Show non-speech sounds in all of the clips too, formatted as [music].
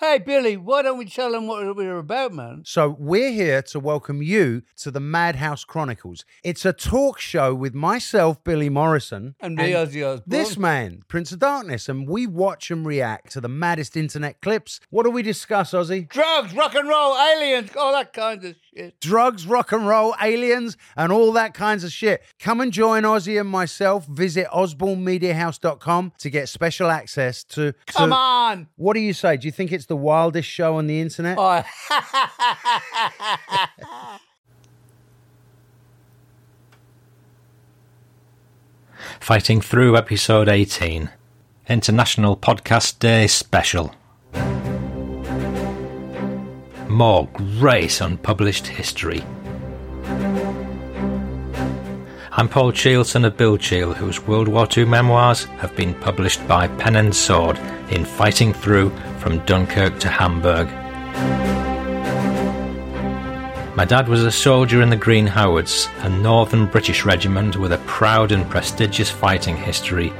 Hey, Billy, why don't we tell them what we're about, man? So, we're here to welcome you to the Madhouse Chronicles. It's a talk show with myself, Billy Morrison, And me, Ozzy Osbourne. this man, Prince of Darkness, and we watch and react to the maddest internet clips. What do we discuss, Ozzy? Drugs, rock and roll, aliens, all that kind of shit. Drugs, rock and roll, aliens, and all that kinds of shit. Come and join Ozzy and myself. Visit osbornemediahouse.com to get special access to. to- Come on! What do you say? Do you think it's the wildest show on the internet? Oh, [laughs] Fighting Through Episode 18 International Podcast Day Special. More great unpublished history. I'm Paul Cheall, son of Bill Cheall, whose World War II memoirs have been published by Pen and Sword in Fighting Through from Dunkirk to Hamburg. My dad was a soldier in the Green Howards, a northern British regiment with a proud and prestigious fighting history.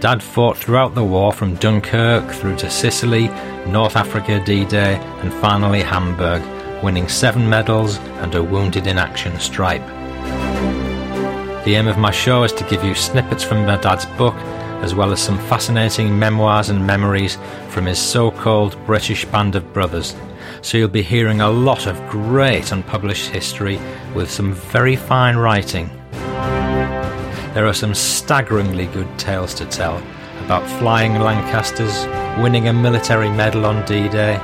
Dad fought throughout the war from Dunkirk through to Sicily, North Africa D Day, and finally Hamburg, winning seven medals and a Wounded in Action stripe. The aim of my show is to give you snippets from my dad's book, as well as some fascinating memoirs and memories from his so called British band of brothers. So you'll be hearing a lot of great unpublished history with some very fine writing. There are some staggeringly good tales to tell about flying Lancasters, winning a military medal on D Day,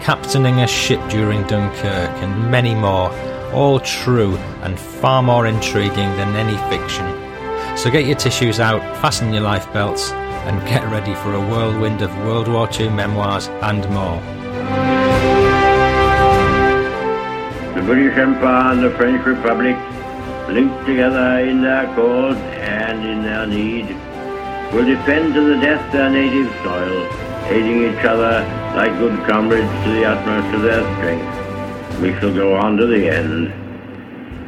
captaining a ship during Dunkirk, and many more, all true and far more intriguing than any fiction. So get your tissues out, fasten your life belts, and get ready for a whirlwind of World War II memoirs and more. The British Empire and the French Republic, linked together in their cause and in their need, will defend to the death their native soil, aiding each other like good comrades to the utmost of their strength. We shall go on to the end.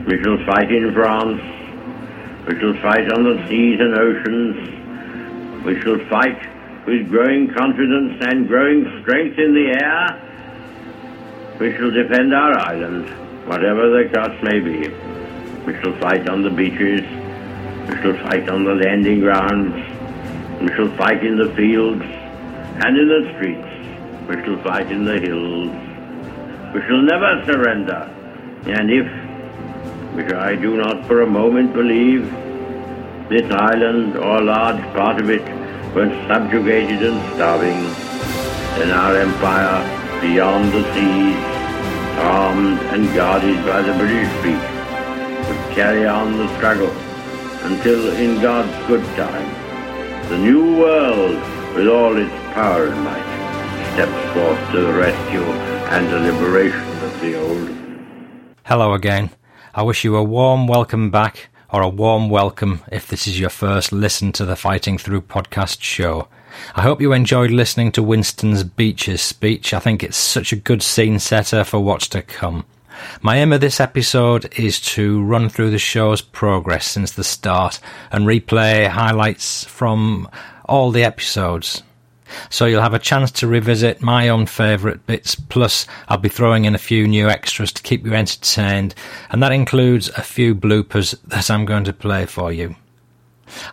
We shall fight in France. We shall fight on the seas and oceans. We shall fight with growing confidence and growing strength in the air. We shall defend our island, whatever the cost may be. We shall fight on the beaches. We shall fight on the landing grounds. We shall fight in the fields and in the streets. We shall fight in the hills. We shall never surrender. And if, which I do not for a moment believe, this island or a large part of it were subjugated and starving, then our empire beyond the seas, armed and guarded by the British fleet, carry on the struggle until, in God's good time, the new world, with all its power and might, steps forth to the rescue and the liberation of the old. Hello again. I wish you a warm welcome back, or a warm welcome if this is your first listen to the Fighting Through podcast show. I hope you enjoyed listening to Winston's Beaches speech. I think it's such a good scene setter for what's to come. My aim of this episode is to run through the show's progress since the start and replay highlights from all the episodes. So you'll have a chance to revisit my own favourite bits, plus I'll be throwing in a few new extras to keep you entertained, and that includes a few bloopers that I'm going to play for you.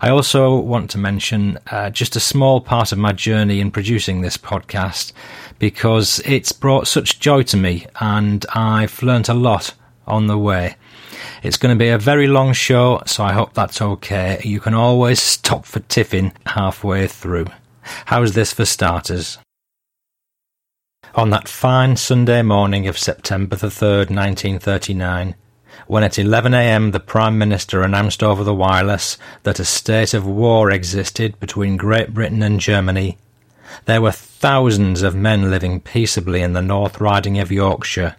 I also want to mention uh, just a small part of my journey in producing this podcast because it's brought such joy to me and I've learnt a lot on the way. It's going to be a very long show, so I hope that's okay. You can always stop for tiffin halfway through. How's this for starters? On that fine Sunday morning of September the 3rd, 1939, when at 11am the Prime Minister announced over the wireless that a state of war existed between Great Britain and Germany, There were thousands of men living peaceably in the North Riding of Yorkshire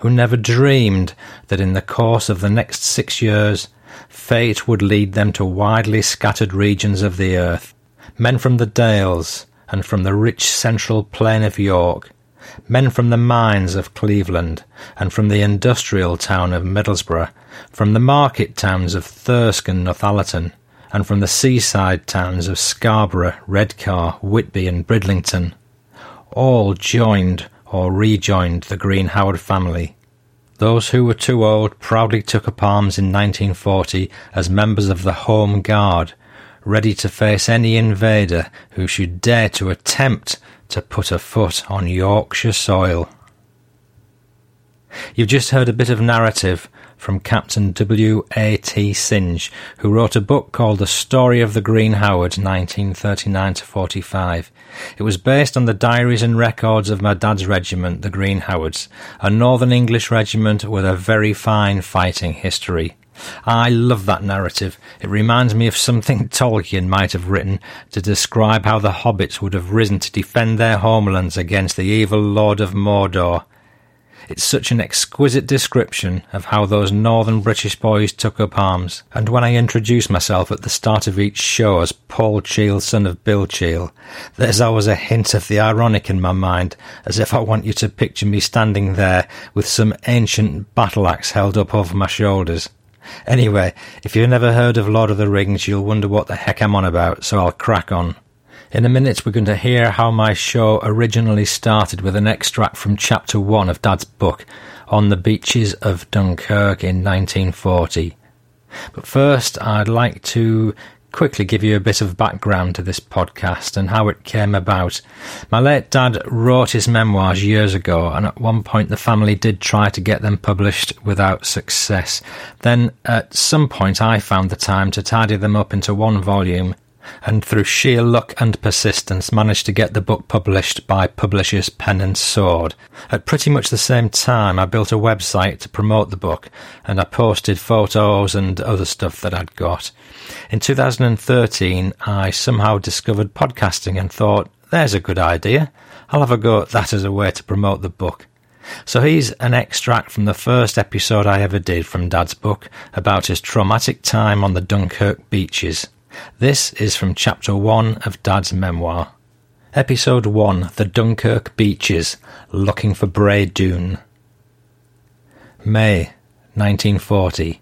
who never dreamed that in the course of the next six years fate would lead them to widely scattered regions of the earth. Men from the Dales and from the rich central plain of York, men from the mines of Cleveland and from the industrial town of Middlesbrough, from the market towns of Thirsk and Northallerton, and from the seaside towns of Scarborough, Redcar, Whitby, and Bridlington, all joined or rejoined the Green Howard family. Those who were too old proudly took up arms in 1940 as members of the Home Guard, ready to face any invader who should dare to attempt to put a foot on Yorkshire soil. You've just heard a bit of narrative from Captain W. A. T. Synge, who wrote a book called The Story of the Green Howard, 1939 to 45. It was based on the diaries and records of my dad's regiment, the Green Howards, a northern English regiment with a very fine fighting history. I love that narrative. It reminds me of something [laughs] Tolkien might have written to describe how the hobbits would have risen to defend their homelands against the evil Lord of Mordor. It's such an exquisite description of how those northern British boys took up arms, and when I introduce myself at the start of each show as Paul Cheall, son of Bill Cheall, there's always a hint of the ironic in my mind, as if I want you to picture me standing there with some ancient battle axe held up over my shoulders. Anyway, if you've never heard of Lord of the Rings, you'll wonder what the heck I'm on about, so I'll crack on. In a minute, we're going to hear how my show originally started with an extract from chapter one of Dad's book on the beaches of Dunkirk in 1940. But first, I'd like to quickly give you a bit of background to this podcast and how it came about. My late dad wrote his memoirs years ago, and at one point the family did try to get them published without success. Then, at some point, I found the time to tidy them up into one volume and through sheer luck and persistence managed to get the book published by publishers Pen and Sword. At pretty much the same time, I built a website to promote the book, and I posted photos and other stuff that I'd got. In 2013, I somehow discovered podcasting and thought, there's a good idea. I'll have a go at that as a way to promote the book. So here's an extract from the first episode I ever did from Dad's book about his traumatic time on the Dunkirk beaches. This is from Chapter 1 of Dad's memoir. Episode 1 The Dunkirk Beaches Looking for Bray Dune. May 1940.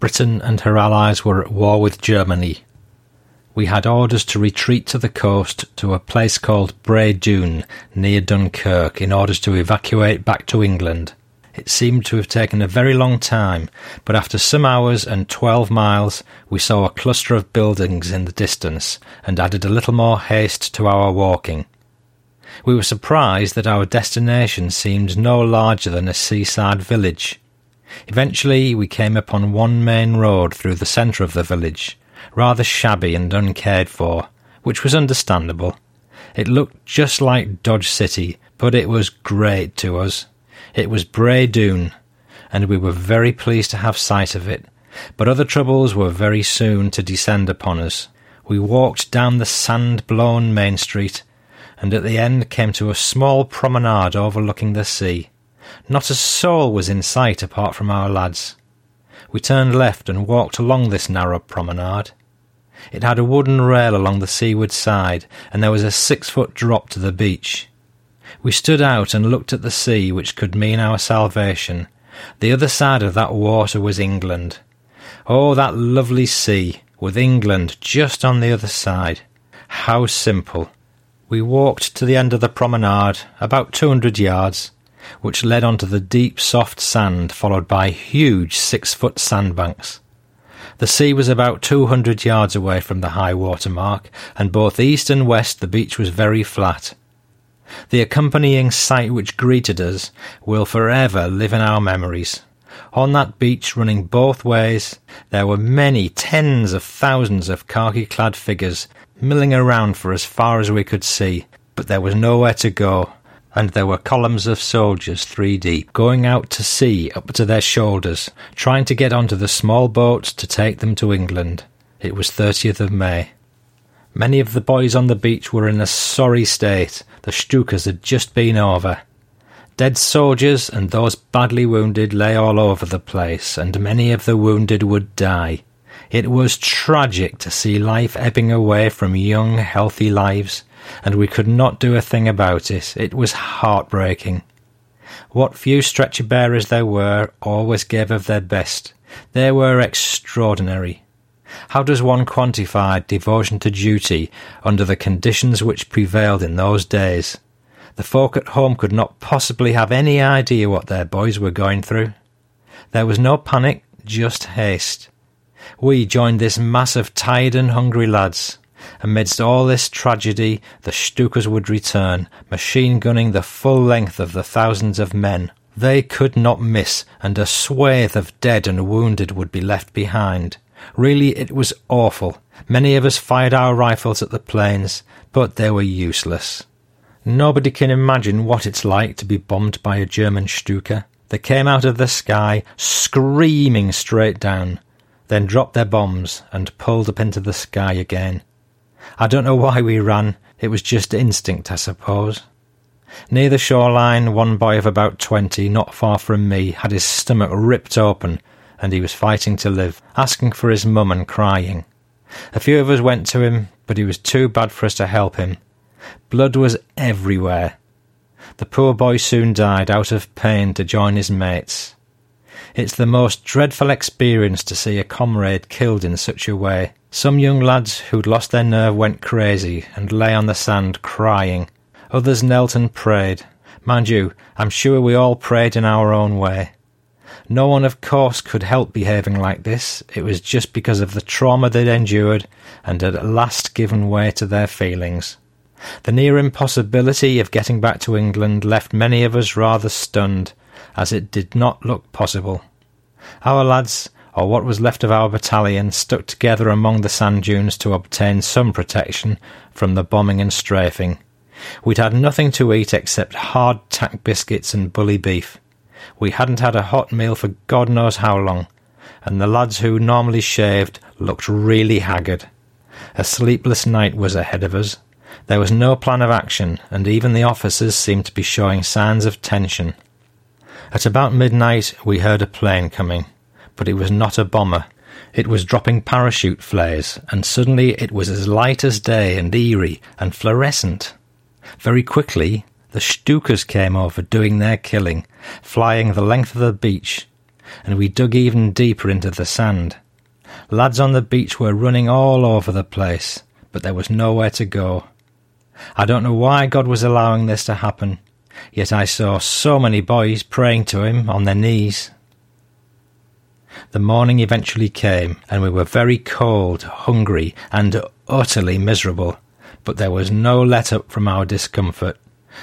Britain and her allies were at war with Germany. We had orders to retreat to the coast to a place called Bray Dune near Dunkirk in order to evacuate back to England. It seemed to have taken a very long time, but after some hours and twelve miles, we saw a cluster of buildings in the distance and added a little more haste to our walking. We were surprised that our destination seemed no larger than a seaside village. Eventually, we came upon one main road through the centre of the village, rather shabby and uncared for, which was understandable. It looked just like Dodge City, but it was great to us. It was Bray Dune, and we were very pleased to have sight of it. But other troubles were very soon to descend upon us. We walked down the sand-blown main street, and at the end came to a small promenade overlooking the sea. Not a soul was in sight apart from our lads. We turned left and walked along this narrow promenade. It had a wooden rail along the seaward side, and there was a six-foot drop to the beach. We stood out and looked at the sea, which could mean our salvation. The other side of that water was England. Oh, that lovely sea, with England just on the other side. How simple. We walked to the end of the promenade, about two hundred yards, which led onto the deep, soft sand, followed by huge six-foot sandbanks. The sea was about two hundred yards away from the high water mark, and both east and west the beach was very flat. The accompanying sight which greeted us will forever live in our memories. On that beach, running both ways, there were many tens of thousands of khaki clad figures milling around for as far as we could see, but there was nowhere to go, and there were columns of soldiers three deep, going out to sea up to their shoulders, trying to get onto the small boats to take them to England. It was 30th of May. Many of the boys on the beach were in a sorry state. The Stukas had just been over. Dead soldiers and those badly wounded lay all over the place, and many of the wounded would die. It was tragic to see life ebbing away from young, healthy lives, and we could not do a thing about it. It was heartbreaking. What few stretcher bearers there were always gave of their best. They were extraordinary. How does one quantify devotion to duty under the conditions which prevailed in those days? The folk at home could not possibly have any idea what their boys were going through. There was no panic, just haste. We joined this mass of tired and hungry lads. Amidst all this tragedy, the Stukas would return, machine gunning the full length of the thousands of men. They could not miss, and a swathe of dead and wounded would be left behind. Really, it was awful. Many of us fired our rifles at the planes, but they were useless. Nobody can imagine what it's like to be bombed by a German Stuka. They came out of the sky, screaming straight down, then dropped their bombs and pulled up into the sky again. I don't know why we ran, it was just instinct, I suppose. Near the shoreline, one boy of about twenty, not far from me, had his stomach ripped open, and he was fighting to live, asking for his mum and crying. A few of us went to him, but he was too bad for us to help him. Blood was everywhere. The poor boy soon died out of pain to join his mates. It's the most dreadful experience to see a comrade killed in such a way. Some young lads who'd lost their nerve went crazy and lay on the sand crying. Others knelt and prayed. Mind you, I'm sure we all prayed in our own way. No one, of course, could help behaving like this. It was just because of the trauma they'd endured and had at last given way to their feelings. The near impossibility of getting back to England left many of us rather stunned, as it did not look possible. Our lads, or what was left of our battalion, stuck together among the sand dunes to obtain some protection from the bombing and strafing. We'd had nothing to eat except hard tack biscuits and bully beef. We hadn't had a hot meal for God knows how long, and the lads who normally shaved looked really haggard. A sleepless night was ahead of us. There was no plan of action, and even the officers seemed to be showing signs of tension. At about midnight, we heard a plane coming, but it was not a bomber. It was dropping parachute flares, and suddenly it was as light as day and eerie and fluorescent. Very quickly, the Stukas came over doing their killing, flying the length of the beach, and we dug even deeper into the sand. Lads on the beach were running all over the place, but there was nowhere to go. I don't know why God was allowing this to happen, yet I saw so many boys praying to Him on their knees. The morning eventually came, and we were very cold, hungry, and utterly miserable, but there was no let up from our discomfort.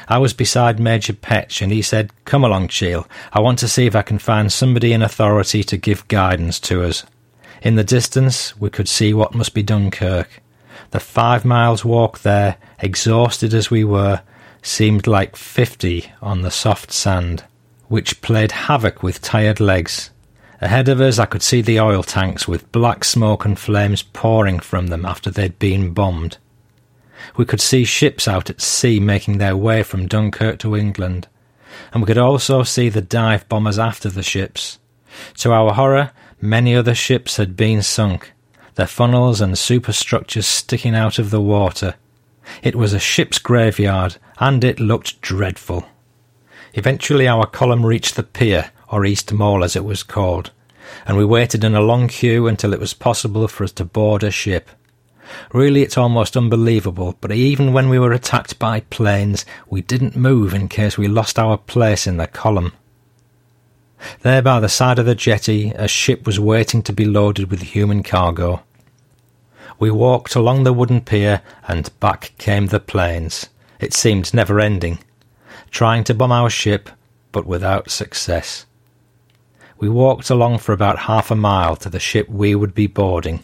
I was beside Major Petch, and he said, Come along, Cheall. I want to see if I can find somebody in authority to give guidance to us. In the distance, we could see what must be Dunkirk. The five miles walk there, exhausted as we were, seemed like fifty on the soft sand, which played havoc with tired legs. Ahead of us, I could see the oil tanks with black smoke and flames pouring from them after they'd been bombed. We could see ships out at sea making their way from Dunkirk to England, and we could also see the dive bombers after the ships. To our horror, many other ships had been sunk, their funnels and superstructures sticking out of the water. It was a ship's graveyard, and it looked dreadful. Eventually our column reached the pier, or East Mole as it was called, and we waited in a long queue until it was possible for us to board a ship. Really, it's almost unbelievable, but even when we were attacked by planes, we didn't move in case we lost our place in the column. There by the side of the jetty, a ship was waiting to be loaded with human cargo. We walked along the wooden pier, and back came the planes. It seemed never ending, trying to bomb our ship, but without success. We walked along for about half a mile to the ship we would be boarding.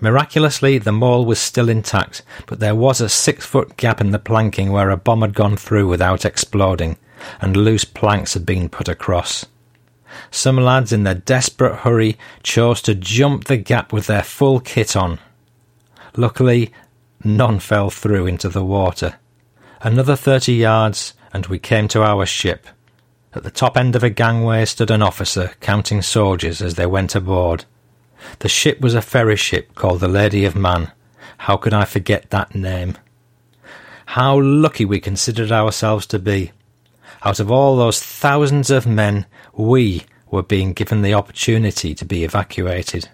Miraculously, the mole was still intact, but there was a six foot gap in the planking where a bomb had gone through without exploding, and loose planks had been put across. Some lads, in their desperate hurry, chose to jump the gap with their full kit on. Luckily, none fell through into the water. Another thirty yards, and we came to our ship. At the top end of a gangway stood an officer counting soldiers as they went aboard. The ship was a ferry ship called the Lady of Man. How could I forget that name? How lucky we considered ourselves to be. Out of all those thousands of men, we were being given the opportunity to be evacuated.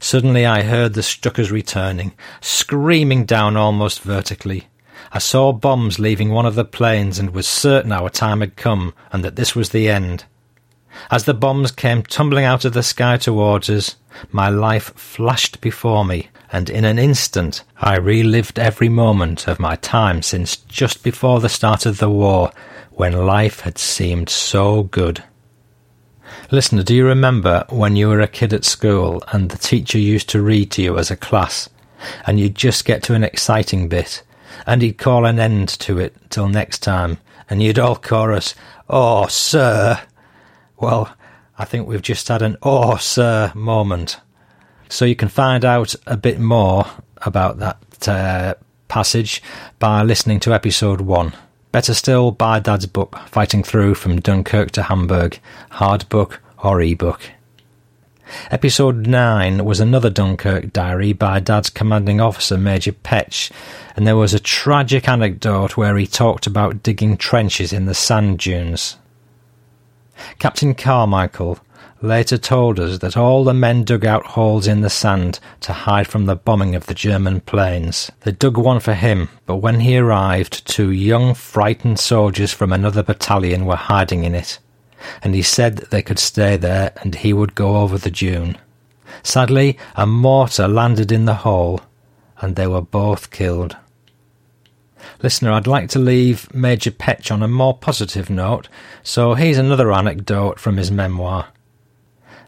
Suddenly I heard the Stukas returning, screaming down almost vertically. I saw bombs leaving one of the planes and was certain our time had come and that this was the end. As the bombs came tumbling out of the sky towards us, my life flashed before me, and in an instant I relived every moment of my time since just before the start of the war, when life had seemed so good. Listener, do you remember when you were a kid at school and the teacher used to read to you as a class, and you'd just get to an exciting bit, and he'd call an end to it till next time, and you'd all chorus, Oh, sir! Well, I think we've just had an Oh, sir moment. So you can find out a bit more about that uh, passage by listening to episode one. Better still, buy Dad's book, Fighting Through from Dunkirk to Hamburg, hard book or e-book. Episode 9 was another Dunkirk diary by Dad's commanding officer, Major Petch, and there was a tragic anecdote where he talked about digging trenches in the sand dunes. Captain Carmichael later told us that all the men dug out holes in the sand to hide from the bombing of the German planes. They dug one for him, but when he arrived, two young, frightened soldiers from another battalion were hiding in it, and he said that they could stay there and he would go over the dune. Sadly, a mortar landed in the hole, and they were both killed. Listener, I'd like to leave Major Petch on a more positive note, so here's another anecdote from his memoir.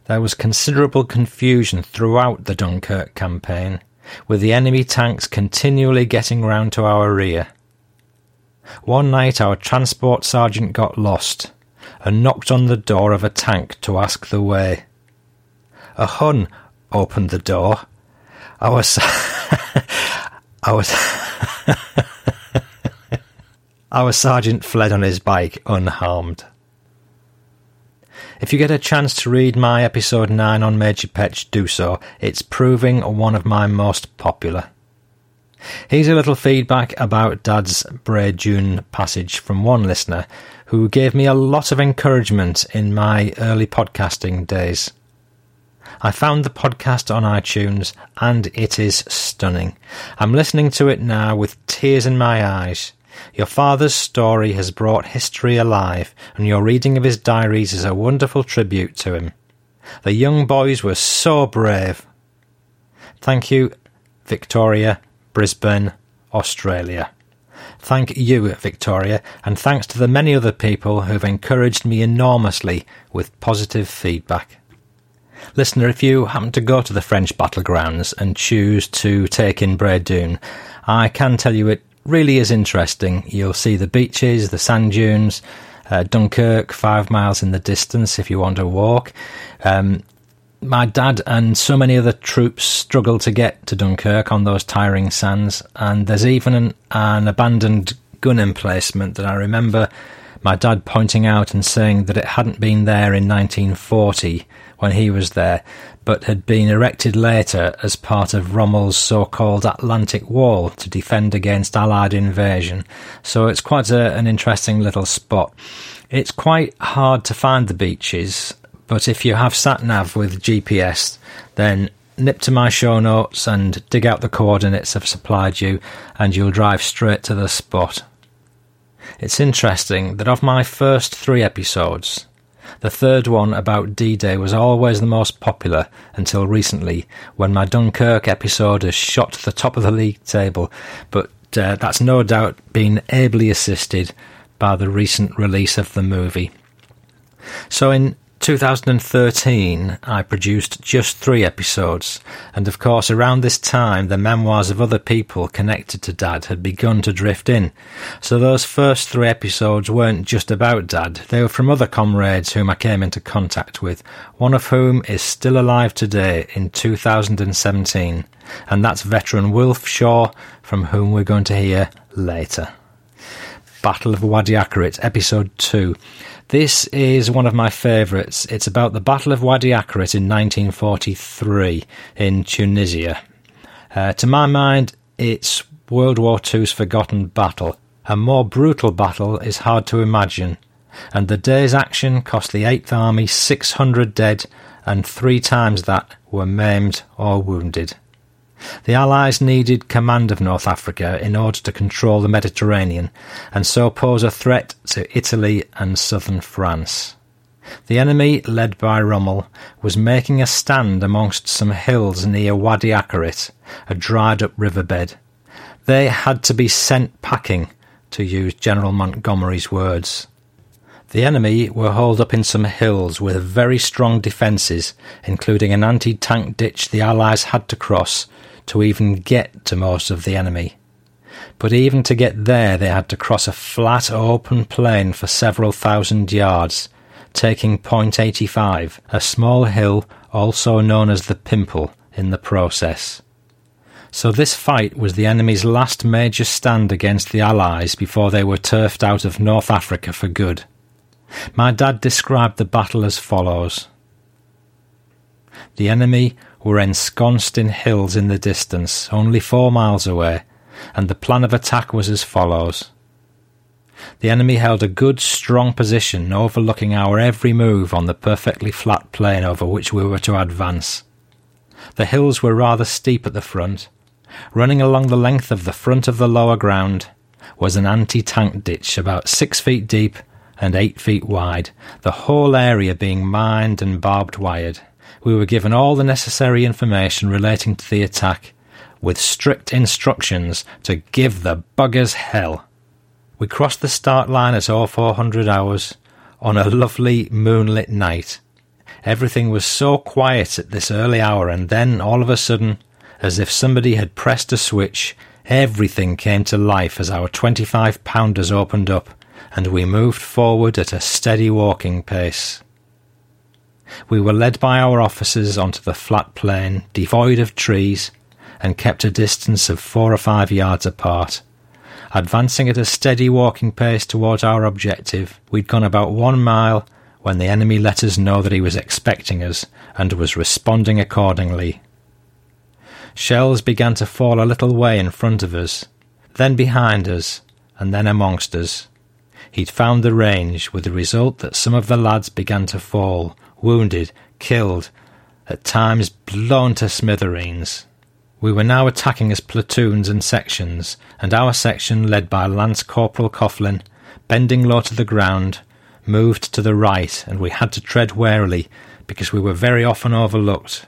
There was considerable confusion throughout the Dunkirk campaign, with the enemy tanks continually getting round to our rear. One night our transport sergeant got lost and knocked on the door of a tank to ask the way. A Hun opened the door. Our, [laughs] our, [laughs] our sergeant fled on his bike unharmed. If you get a chance to read my episode 9 on Major Petch, do so. It's proving one of my most popular. Here's a little feedback about Dad's Bray Dune passage from one listener who gave me a lot of encouragement in my early podcasting days. I found the podcast on iTunes and it is stunning. I'm listening to it now with tears in my eyes. Your father's story has brought history alive, and your reading of his diaries is a wonderful tribute to him. The young boys were so brave. Thank you, Victoria, Brisbane, Australia. Thank you, Victoria, and thanks to the many other people who've encouraged me enormously with positive feedback. Listener, if you happen to go to the French battlegrounds and choose to take in Dune, I can tell you it really is interesting. You'll see the beaches, the sand dunes, uh, Dunkirk, five miles in the distance if you want to walk. Um, my dad and so many other troops struggle to get to Dunkirk on those tiring sands, and there's even an, an abandoned gun emplacement that I remember my dad pointing out and saying that it hadn't been there in 1940 when he was there, but had been erected later as part of Rommel's so-called Atlantic Wall to defend against Allied invasion. So it's quite a, an interesting little spot. It's quite hard to find the beaches, but if you have sat nav with GPS, then nip to my show notes and dig out the coordinates I've supplied you, and you'll drive straight to the spot. It's interesting that of my first three episodes, the third one about D Day was always the most popular until recently, when my Dunkirk episode has shot to the top of the league table, but uh, that's no doubt been ably assisted by the recent release of the movie. So, in 2013, I produced just three episodes, and of course, around this time, the memoirs of other people connected to Dad had begun to drift in. So those first three episodes weren't just about Dad, they were from other comrades whom I came into contact with, one of whom is still alive today in 2017, and that's veteran Wilf Shaw, from whom we're going to hear later. Battle of Wadi Akarit, Episode 2. This is one of my favourites. It's about the Battle of Wadi Akarit in 1943 in Tunisia. Uh, to my mind, it's World War II's forgotten battle. A more brutal battle is hard to imagine, and the day's action cost the 8th Army 600 dead, and three times that were maimed or wounded. The Allies needed command of North Africa in order to control the Mediterranean and so pose a threat to Italy and southern France. The enemy, led by Rommel, was making a stand amongst some hills near Wadi Akarit, a dried up riverbed. They had to be sent packing, to use General Montgomery's words. The enemy were holed up in some hills with very strong defences, including an anti tank ditch the Allies had to cross to even get to most of the enemy. But even to get there, they had to cross a flat, open plain for several thousand yards, taking Point 85, a small hill also known as the Pimple, in the process. So this fight was the enemy's last major stand against the Allies before they were turfed out of North Africa for good. My dad described the battle as follows. The enemy were ensconced in hills in the distance, only four miles away, and the plan of attack was as follows. The enemy held a good, strong position overlooking our every move on the perfectly flat plain over which we were to advance. The hills were rather steep at the front. Running along the length of the front of the lower ground was an anti tank ditch about six feet deep and eight feet wide, the whole area being mined and barbed wired we were given all the necessary information relating to the attack, with strict instructions to give the buggers hell. We crossed the start line at 0400 hours on a lovely moonlit night. Everything was so quiet at this early hour, and then all of a sudden, as if somebody had pressed a switch, everything came to life as our 25 pounders opened up, and we moved forward at a steady walking pace. We were led by our officers onto the flat plain, devoid of trees, and kept a distance of four or five yards apart. Advancing at a steady walking pace towards our objective, we'd gone about one mile when the enemy let us know that he was expecting us and was responding accordingly. Shells began to fall a little way in front of us, then behind us, and then amongst us. He'd found the range, with the result that some of the lads began to fall, wounded, killed, at times blown to smithereens. We were now attacking as platoons and sections, and our section, led by Lance Corporal Coughlin, bending low to the ground, moved to the right, and we had to tread warily because we were very often overlooked.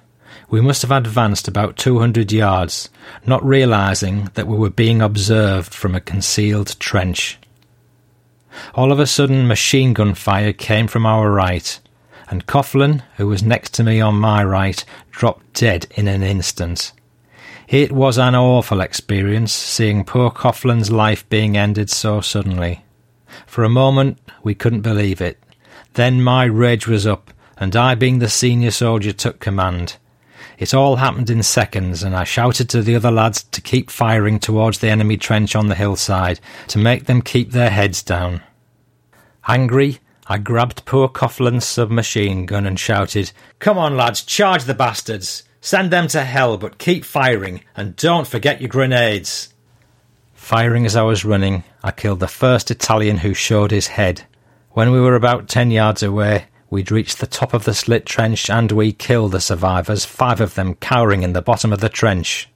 We must have advanced about 200 yards, not realizing that we were being observed from a concealed trench. All of a sudden, machine gun fire came from our right, and Coughlin, who was next to me on my right, dropped dead in an instant. It was an awful experience seeing poor Coughlin's life being ended so suddenly. For a moment we couldn't believe it. Then my rage was up, and I, being the senior soldier, took command. It all happened in seconds, and I shouted to the other lads to keep firing towards the enemy trench on the hillside, to make them keep their heads down. Angry, I grabbed poor Coughlin's submachine gun and shouted, Come on, lads, charge the bastards! Send them to hell, but keep firing, and don't forget your grenades! Firing as I was running, I killed the first Italian who showed his head. When we were about ten yards away, we'd reached the top of the slit trench and we killed the survivors, five of them cowering in the bottom of the trench.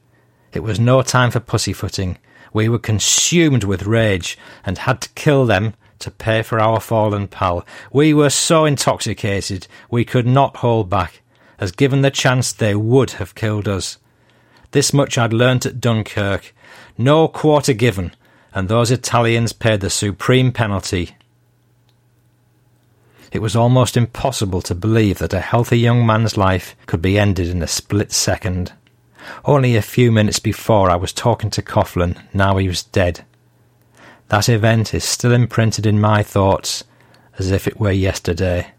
It was no time for pussyfooting. We were consumed with rage and had to kill them to pay for our fallen pal. We were so intoxicated we could not hold back, as given the chance they would have killed us. This much I'd learnt at Dunkirk. No quarter given, and those Italians paid the supreme penalty. It was almost impossible to believe that a healthy young man's life could be ended in a split second. Only a few minutes before I was talking to Coughlin, now he was dead. That event is still imprinted in my thoughts as if it were yesterday.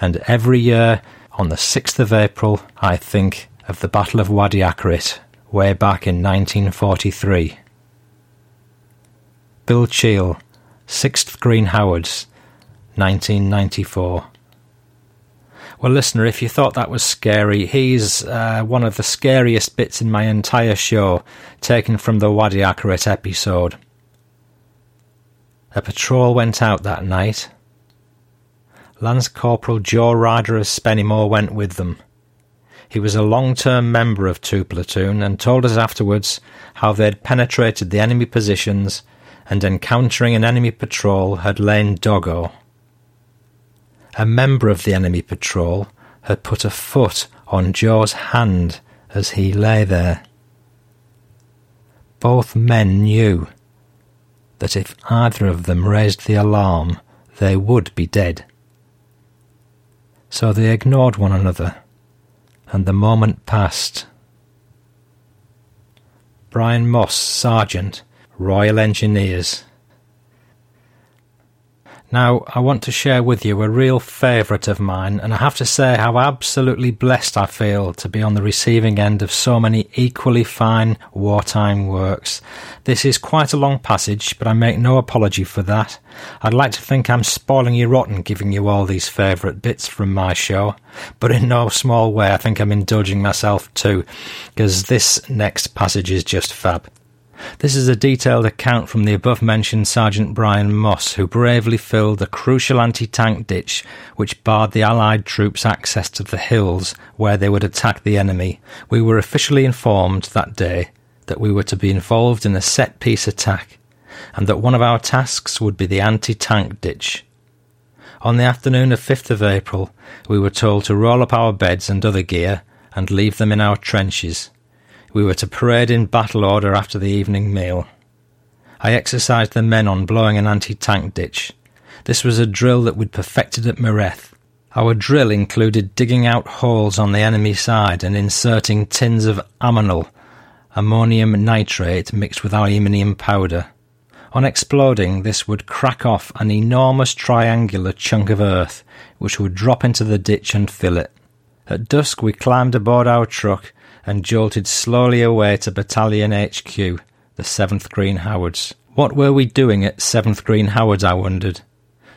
And every year, on the 6th of April, I think of the Battle of Wadi Akarit, way back in 1943. Bill Cheall, 6th Green Howards, 1994. Well, listener, if you thought that was scary, he's uh, one of the scariest bits in my entire show, taken from the Wadi Akarit episode. A patrol went out that night. Lance Corporal Joe Ryder of Spennymoor went with them. He was a long term member of 2 Platoon and told us afterwards how they'd penetrated the enemy positions and encountering an enemy patrol had lain doggo. A member of the enemy patrol had put a foot on Joe's hand as he lay there. Both men knew that if either of them raised the alarm, they would be dead. So they ignored one another, and the moment passed. Brian Moss, Sergeant, Royal Engineers. Now, I want to share with you a real favourite of mine, and I have to say how absolutely blessed I feel to be on the receiving end of so many equally fine wartime works. This is quite a long passage, but I make no apology for that. I'd like to think I'm spoiling you rotten giving you all these favourite bits from my show, but in no small way I think I'm indulging myself too, because this next passage is just fab. This is a detailed account from the above mentioned Sergeant Brian Moss, who bravely filled the crucial anti tank ditch which barred the Allied troops' access to the hills where they would attack the enemy. We were officially informed that day that we were to be involved in a set piece attack, and that one of our tasks would be the anti tank ditch. On the afternoon of 5th of April, we were told to roll up our beds and other gear and leave them in our trenches. We were to parade in battle order after the evening meal. I exercised the men on blowing an anti tank ditch. This was a drill that we'd perfected at Mareth. Our drill included digging out holes on the enemy side and inserting tins of ammonal, ammonium nitrate mixed with aluminium powder. On exploding, this would crack off an enormous triangular chunk of earth, which would drop into the ditch and fill it. At dusk, we climbed aboard our truck and jolted slowly away to Battalion HQ, the 7th Green Howards. What were we doing at 7th Green Howards, I wondered.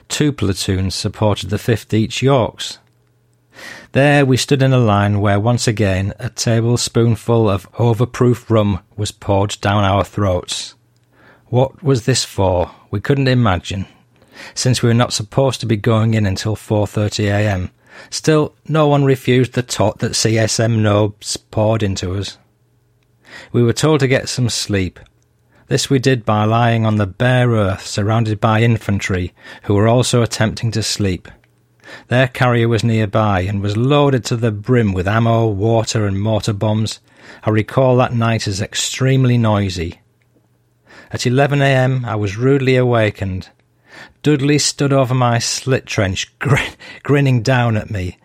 Two platoons supported the 5th East Yorks. There we stood in a line where once again a tablespoonful of overproof rum was poured down our throats. What was this for? We couldn't imagine, since we were not supposed to be going in until 4:30 a.m. Still, no one refused the tot that CSM Nobes poured into us. We were told to get some sleep. This we did by lying on the bare earth surrounded by infantry who were also attempting to sleep. Their carrier was nearby and was loaded to the brim with ammo, water, and mortar bombs. I recall that night as extremely noisy. At 11 a.m., I was rudely awakened. Dudley stood over my slit trench, [laughs] grin- grinning down at me.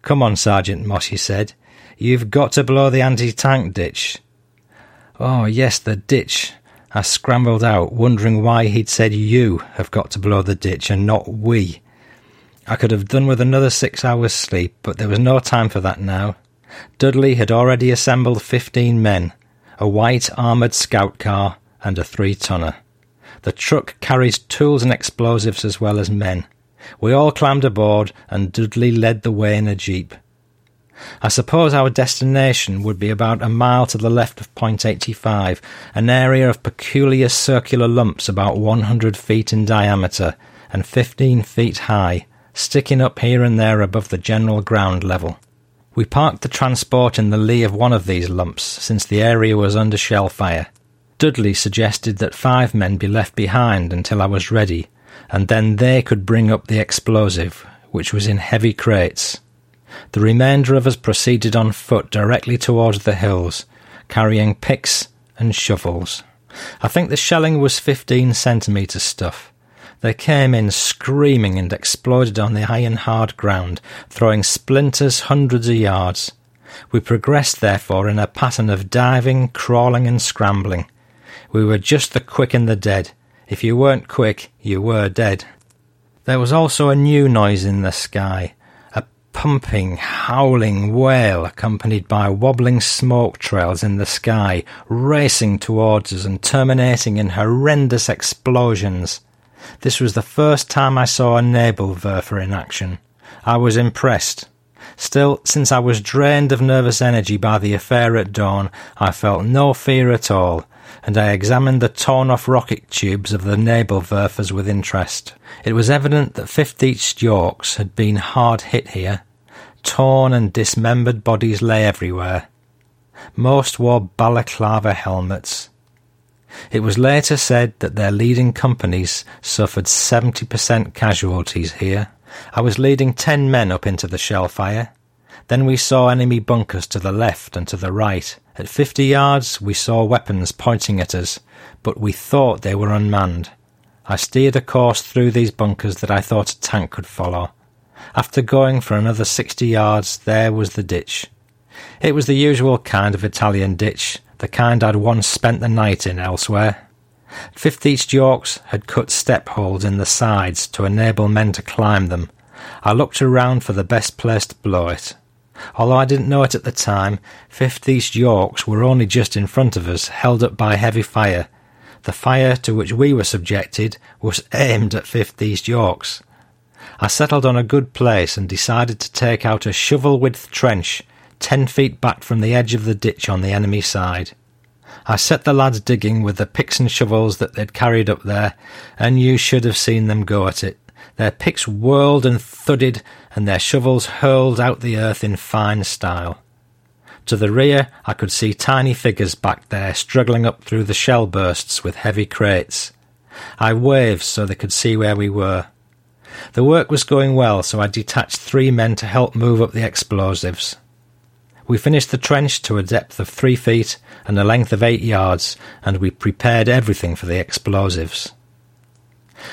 Come on, Sergeant Moss, he said. You've got to blow the anti tank ditch. Oh, yes, the ditch. I scrambled out, wondering why he'd said you have got to blow the ditch and not we. I could have done with another six hours' sleep, but there was no time for that now. Dudley had already assembled fifteen men, a white armoured scout car, and a three tonner. The truck carries tools and explosives as well as men. We all climbed aboard, and Dudley led the way in a jeep. I suppose our destination would be about a mile to the left of Point 85, an area of peculiar circular lumps about 100 feet in diameter and 15 feet high, sticking up here and there above the general ground level. We parked the transport in the lee of one of these lumps, since the area was under shell fire. Dudley suggested that five men be left behind until I was ready, and then they could bring up the explosive, which was in heavy crates. The remainder of us proceeded on foot directly towards the hills, carrying picks and shovels. I think the shelling was 15 centimetre stuff. They came in screaming and exploded on the iron hard ground, throwing splinters hundreds of yards. We progressed, therefore, in a pattern of diving, crawling, and scrambling. We were just the quick and the dead. If you weren't quick, you were dead. There was also a new noise in the sky a pumping, howling wail accompanied by wobbling smoke trails in the sky, racing towards us and terminating in horrendous explosions. This was the first time I saw a Nebelwerfer in action. I was impressed. Still, since I was drained of nervous energy by the affair at dawn, I felt no fear at all, and I examined the torn off rocket tubes of the Nebelwerfers with interest. It was evident that 5th East Yorks had been hard hit here. Torn and dismembered bodies lay everywhere. Most wore balaclava helmets. It was later said that their leading companies suffered 70% casualties here. I was leading ten men up into the shell fire. Then we saw enemy bunkers to the left and to the right. At fifty yards we saw weapons pointing at us, but we thought they were unmanned. I steered a course through these bunkers that I thought a tank could follow. After going for another sixty yards, there was the ditch. It was the usual kind of Italian ditch, the kind I'd once spent the night in elsewhere. Fifth East Yorks had cut step holes in the sides to enable men to climb them. I looked around for the best place to blow it. Although I didn't know it at the time, Fifth East Yorks were only just in front of us, held up by heavy fire. The fire to which we were subjected was aimed at Fifth East Yorks. I settled on a good place and decided to take out a shovel width trench, ten feet back from the edge of the ditch on the enemy side. I set the lads digging with the picks and shovels that they'd carried up there, and you should have seen them go at it. Their picks whirled and thudded, and their shovels hurled out the earth in fine style. To the rear, I could see tiny figures back there struggling up through the shell bursts with heavy crates. I waved so they could see where we were. The work was going well, so I detached three men to help move up the explosives. We finished the trench to a depth of three feet and a length of eight yards, and we prepared everything for the explosives.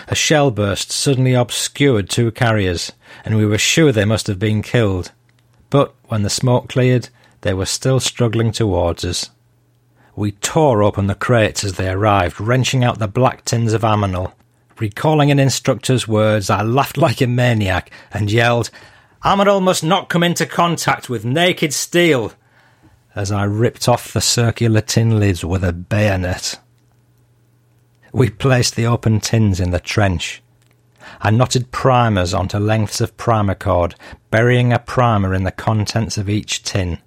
A shell burst suddenly obscured two carriers, and we were sure they must have been killed. But when the smoke cleared, they were still struggling towards us. We tore open the crates as they arrived, wrenching out the black tins of ammonal. Recalling an instructor's words, I laughed like a maniac and yelled, Ammonal must not come into contact with naked steel, as I ripped off the circular tin lids with a bayonet. We placed the open tins in the trench. I knotted primers onto lengths of primer cord, burying a primer in the contents of each tin.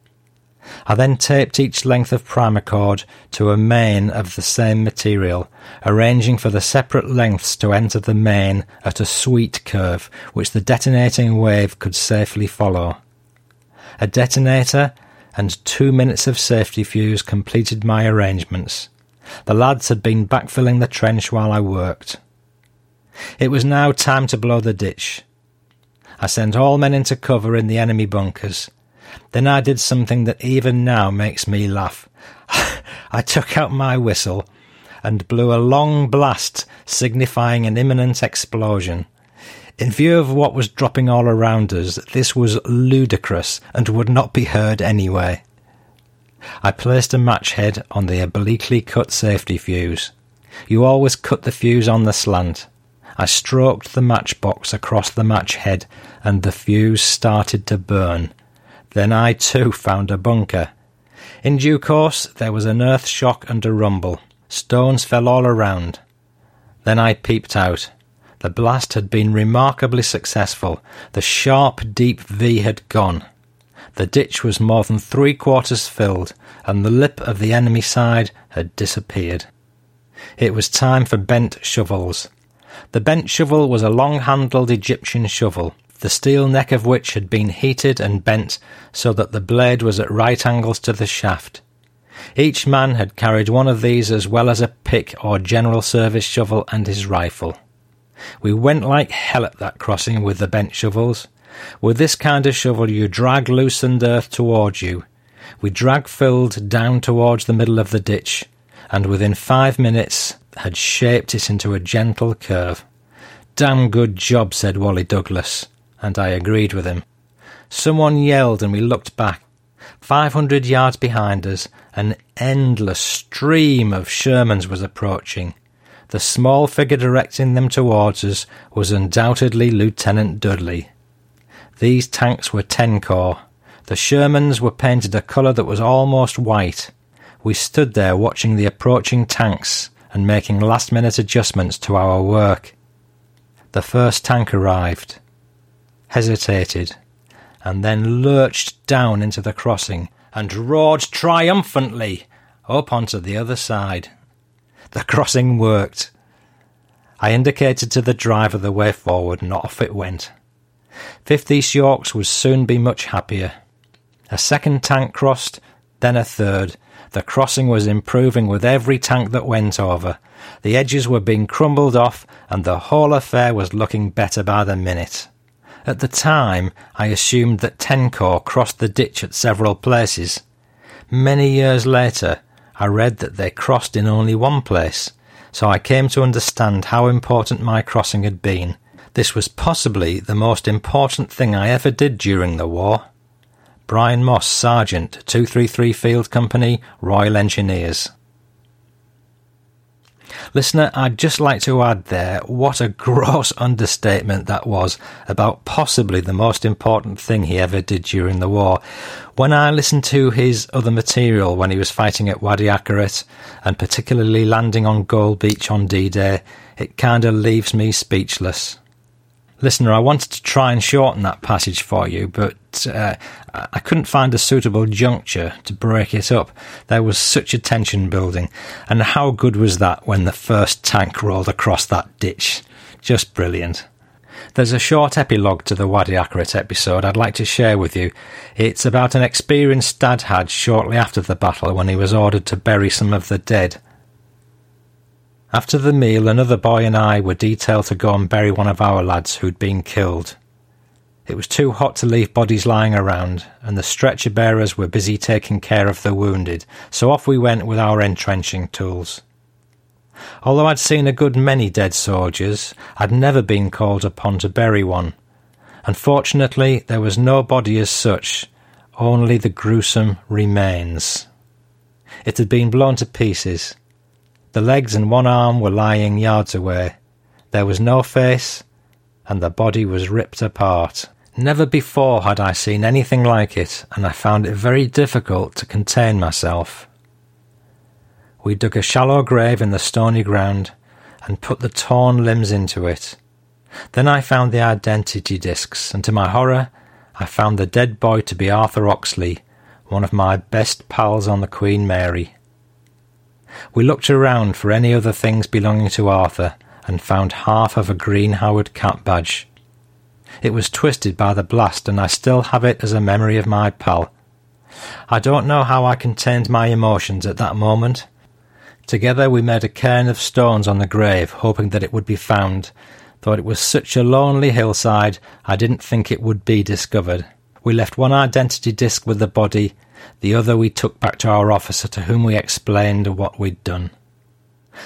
I then taped each length of primer cord to a main of the same material, arranging for the separate lengths to enter the main at a sweet curve which the detonating wave could safely follow. A detonator and two minutes of safety fuse completed my arrangements. The lads had been backfilling the trench while I worked. It was now time to blow the ditch. I sent all men into cover in the enemy bunkers. Then I did something that even now makes me laugh. [laughs] I took out my whistle and blew a long blast signifying an imminent explosion. In view of what was dropping all around us, this was ludicrous and would not be heard anyway. I placed a match head on the obliquely cut safety fuse. You always cut the fuse on the slant. I stroked the matchbox across the match head, and the fuse started to burn. Then I too found a bunker. In due course there was an earth shock and a rumble. Stones fell all around. Then I peeped out. The blast had been remarkably successful. The sharp, deep V had gone. The ditch was more than three quarters filled, and the lip of the enemy side had disappeared. It was time for bent shovels. The bent shovel was a long handled Egyptian shovel, the steel neck of which had been heated and bent so that the blade was at right angles to the shaft. Each man had carried one of these as well as a pick or general service shovel and his rifle. We went like hell at that crossing with the bent shovels. With this kind of shovel you drag loosened earth towards you. We drag filled down towards the middle of the ditch, and within five minutes had shaped it into a gentle curve. damn good job, said Wally Douglas, and I agreed with him. Someone yelled and we looked back. Five hundred yards behind us, an endless stream of Shermans was approaching. The small figure directing them towards us was undoubtedly Lieutenant Dudley. These tanks were 10 Corps. The Shermans were painted a colour that was almost white. We stood there watching the approaching tanks and making last minute adjustments to our work. The first tank arrived, hesitated, and then lurched down into the crossing and roared triumphantly up onto the other side. The crossing worked. I indicated to the driver the way forward, and off it went. Fifth East Yorks would soon be much happier. A second tank crossed, then a third. The crossing was improving with every tank that went over. The edges were being crumbled off, and the whole affair was looking better by the minute. At the time, I assumed that ten corps crossed the ditch at several places. Many years later, I read that they crossed in only one place, so I came to understand how important my crossing had been. This was possibly the most important thing I ever did during the war. Brian Moss, Sergeant, 233 Field Company, Royal Engineers. Listener, I'd just like to add there what a [laughs] gross understatement that was about possibly the most important thing he ever did during the war. When I listened to his other material when he was fighting at Wadi Akarit and particularly landing on Gold Beach on D Day, it kinda leaves me speechless. Listener, I wanted to try and shorten that passage for you, but uh, I couldn't find a suitable juncture to break it up. There was such a tension building, and how good was that when the first tank rolled across that ditch? Just brilliant. There's a short epilogue to the Wadi Akarit episode I'd like to share with you. It's about an experience Dad had shortly after the battle when he was ordered to bury some of the dead. After the meal, another boy and I were detailed to go and bury one of our lads who'd been killed. It was too hot to leave bodies lying around, and the stretcher bearers were busy taking care of the wounded, so off we went with our entrenching tools. Although I'd seen a good many dead soldiers, I'd never been called upon to bury one. Unfortunately, there was no body as such, only the gruesome remains. It had been blown to pieces, the legs and one arm were lying yards away. There was no face, and the body was ripped apart. Never before had I seen anything like it, and I found it very difficult to contain myself. We dug a shallow grave in the stony ground and put the torn limbs into it. Then I found the identity discs, and to my horror, I found the dead boy to be Arthur Oxley, one of my best pals on the Queen Mary. We looked around for any other things belonging to Arthur and found half of a green Howard cap badge. It was twisted by the blast, and I still have it as a memory of my pal. I don't know how I contained my emotions at that moment. Together we made a cairn of stones on the grave, hoping that it would be found, though it was such a lonely hillside I didn't think it would be discovered. We left one identity disc with the body the other we took back to our officer, to whom we explained what we'd done.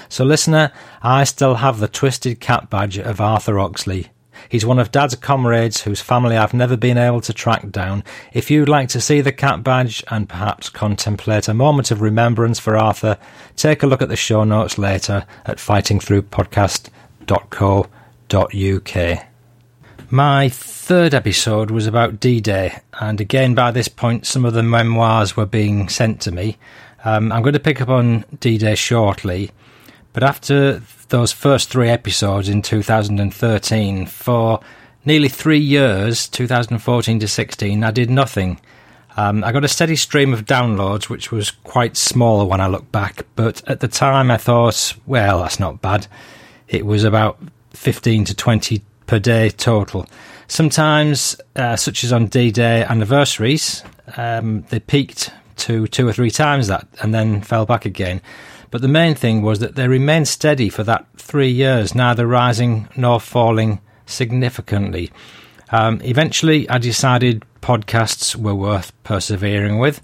So, listener, I still have the twisted cap badge of Arthur Oxley. He's one of Dad's comrades whose family I've never been able to track down. If you'd like to see the cap badge and perhaps contemplate a moment of remembrance for Arthur, take a look at the show notes later at fightingthroughpodcast.co.uk. My third episode was about D Day, and again, by this point, some of the memoirs were being sent to me. Um, I'm going to pick up on D Day shortly, but after those first three episodes in 2013, for nearly three years, 2014 to 16, I did nothing. Um, I got a steady stream of downloads, which was quite small when I look back, but at the time I thought, well, that's not bad. It was about 15 to 20 per day total. Sometimes, uh, such as on D Day anniversaries, um, they peaked to two or three times that and then fell back again. But the main thing was that they remained steady for that three years, neither rising nor falling significantly. Um, eventually, I decided podcasts were worth persevering with,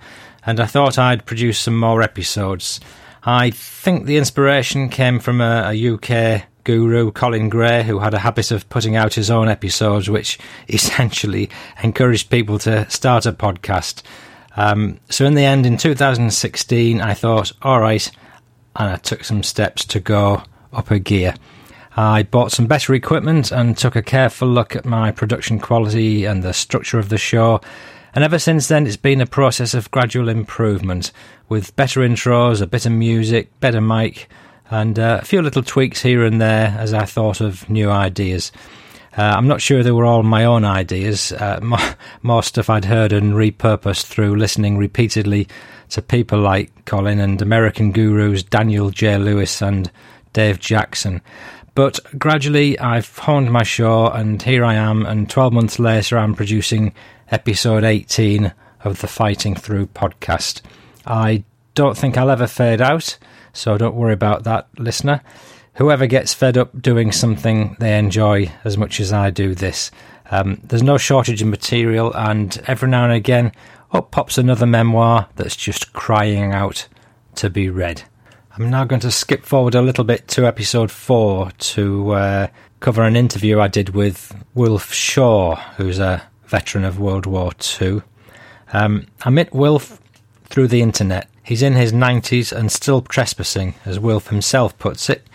and I thought I'd produce some more episodes. I think the inspiration came from a, a UK guru Colin Gray, who had a habit of putting out his own episodes, which [laughs] essentially encouraged people to start a podcast. Um, so in the end, in 2016, I thought, all right, and I took some steps to go up a gear. I bought some better equipment and took a careful look at my production quality and the structure of the show. And ever since then, it's been a process of gradual improvement with better intros, a bit of music, better mic, and uh, a few little tweaks here and there as I thought of new ideas. Uh, I'm not sure they were all my own ideas. Uh, more, more, stuff I'd heard and repurposed through listening repeatedly to people like Colin and American gurus Daniel J. Lewis and Dave Jackson. But gradually I've honed my show, and here I am, and 12 months later I'm producing episode 18 of the Fighting Through podcast. I don't think I'll ever fade out, so don't worry about that, listener whoever gets fed up doing something they enjoy as much as I do this. Um, there's no shortage of material, and every now and again, up pops another memoir that's just crying out to be read. I'm now going to skip forward a little bit to episode four to uh, cover an interview I did with Wilf Shaw, who's a veteran of World War II. Um, I met Wilf through the internet. He's in his 90s and still trespassing, as Wilf himself puts it.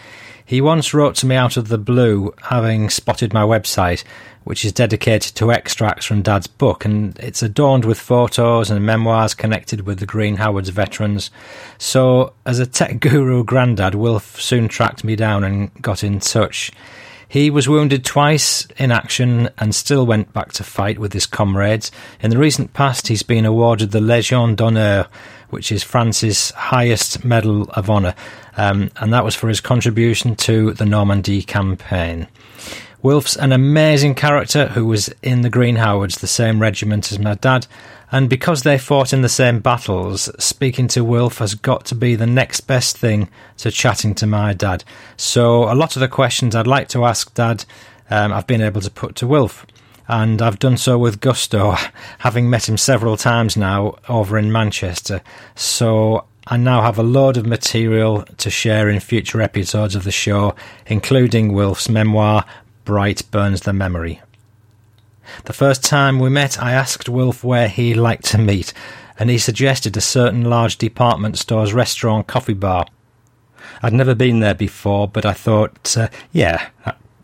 He once wrote to me out of the blue, having spotted my website, which is dedicated to extracts from Dad's book, and it's adorned with photos and memoirs connected with the Green Howards veterans. So, as a tech guru granddad, Wilf soon tracked me down and got in touch. He was wounded twice in action and still went back to fight with his comrades. In the recent past, he's been awarded the Légion d'honneur, which is France's highest medal of honour, um, and that was for his contribution to the Normandy campaign. Wilf's an amazing character who was in the Green Howards, the same regiment as my dad, and because they fought in the same battles, speaking to Wilf has got to be the next best thing to chatting to my dad. So, a lot of the questions I'd like to ask Dad, um, I've been able to put to Wilf. And I've done so with gusto, [laughs] having met him several times now over in Manchester. So, I now have a load of material to share in future episodes of the show, including Wilf's memoir, Bright Burns the Memory. The first time we met, I asked Wilf where he liked to meet, and he suggested a certain large department store's restaurant coffee bar. I'd never been there before, but I thought, uh, yeah,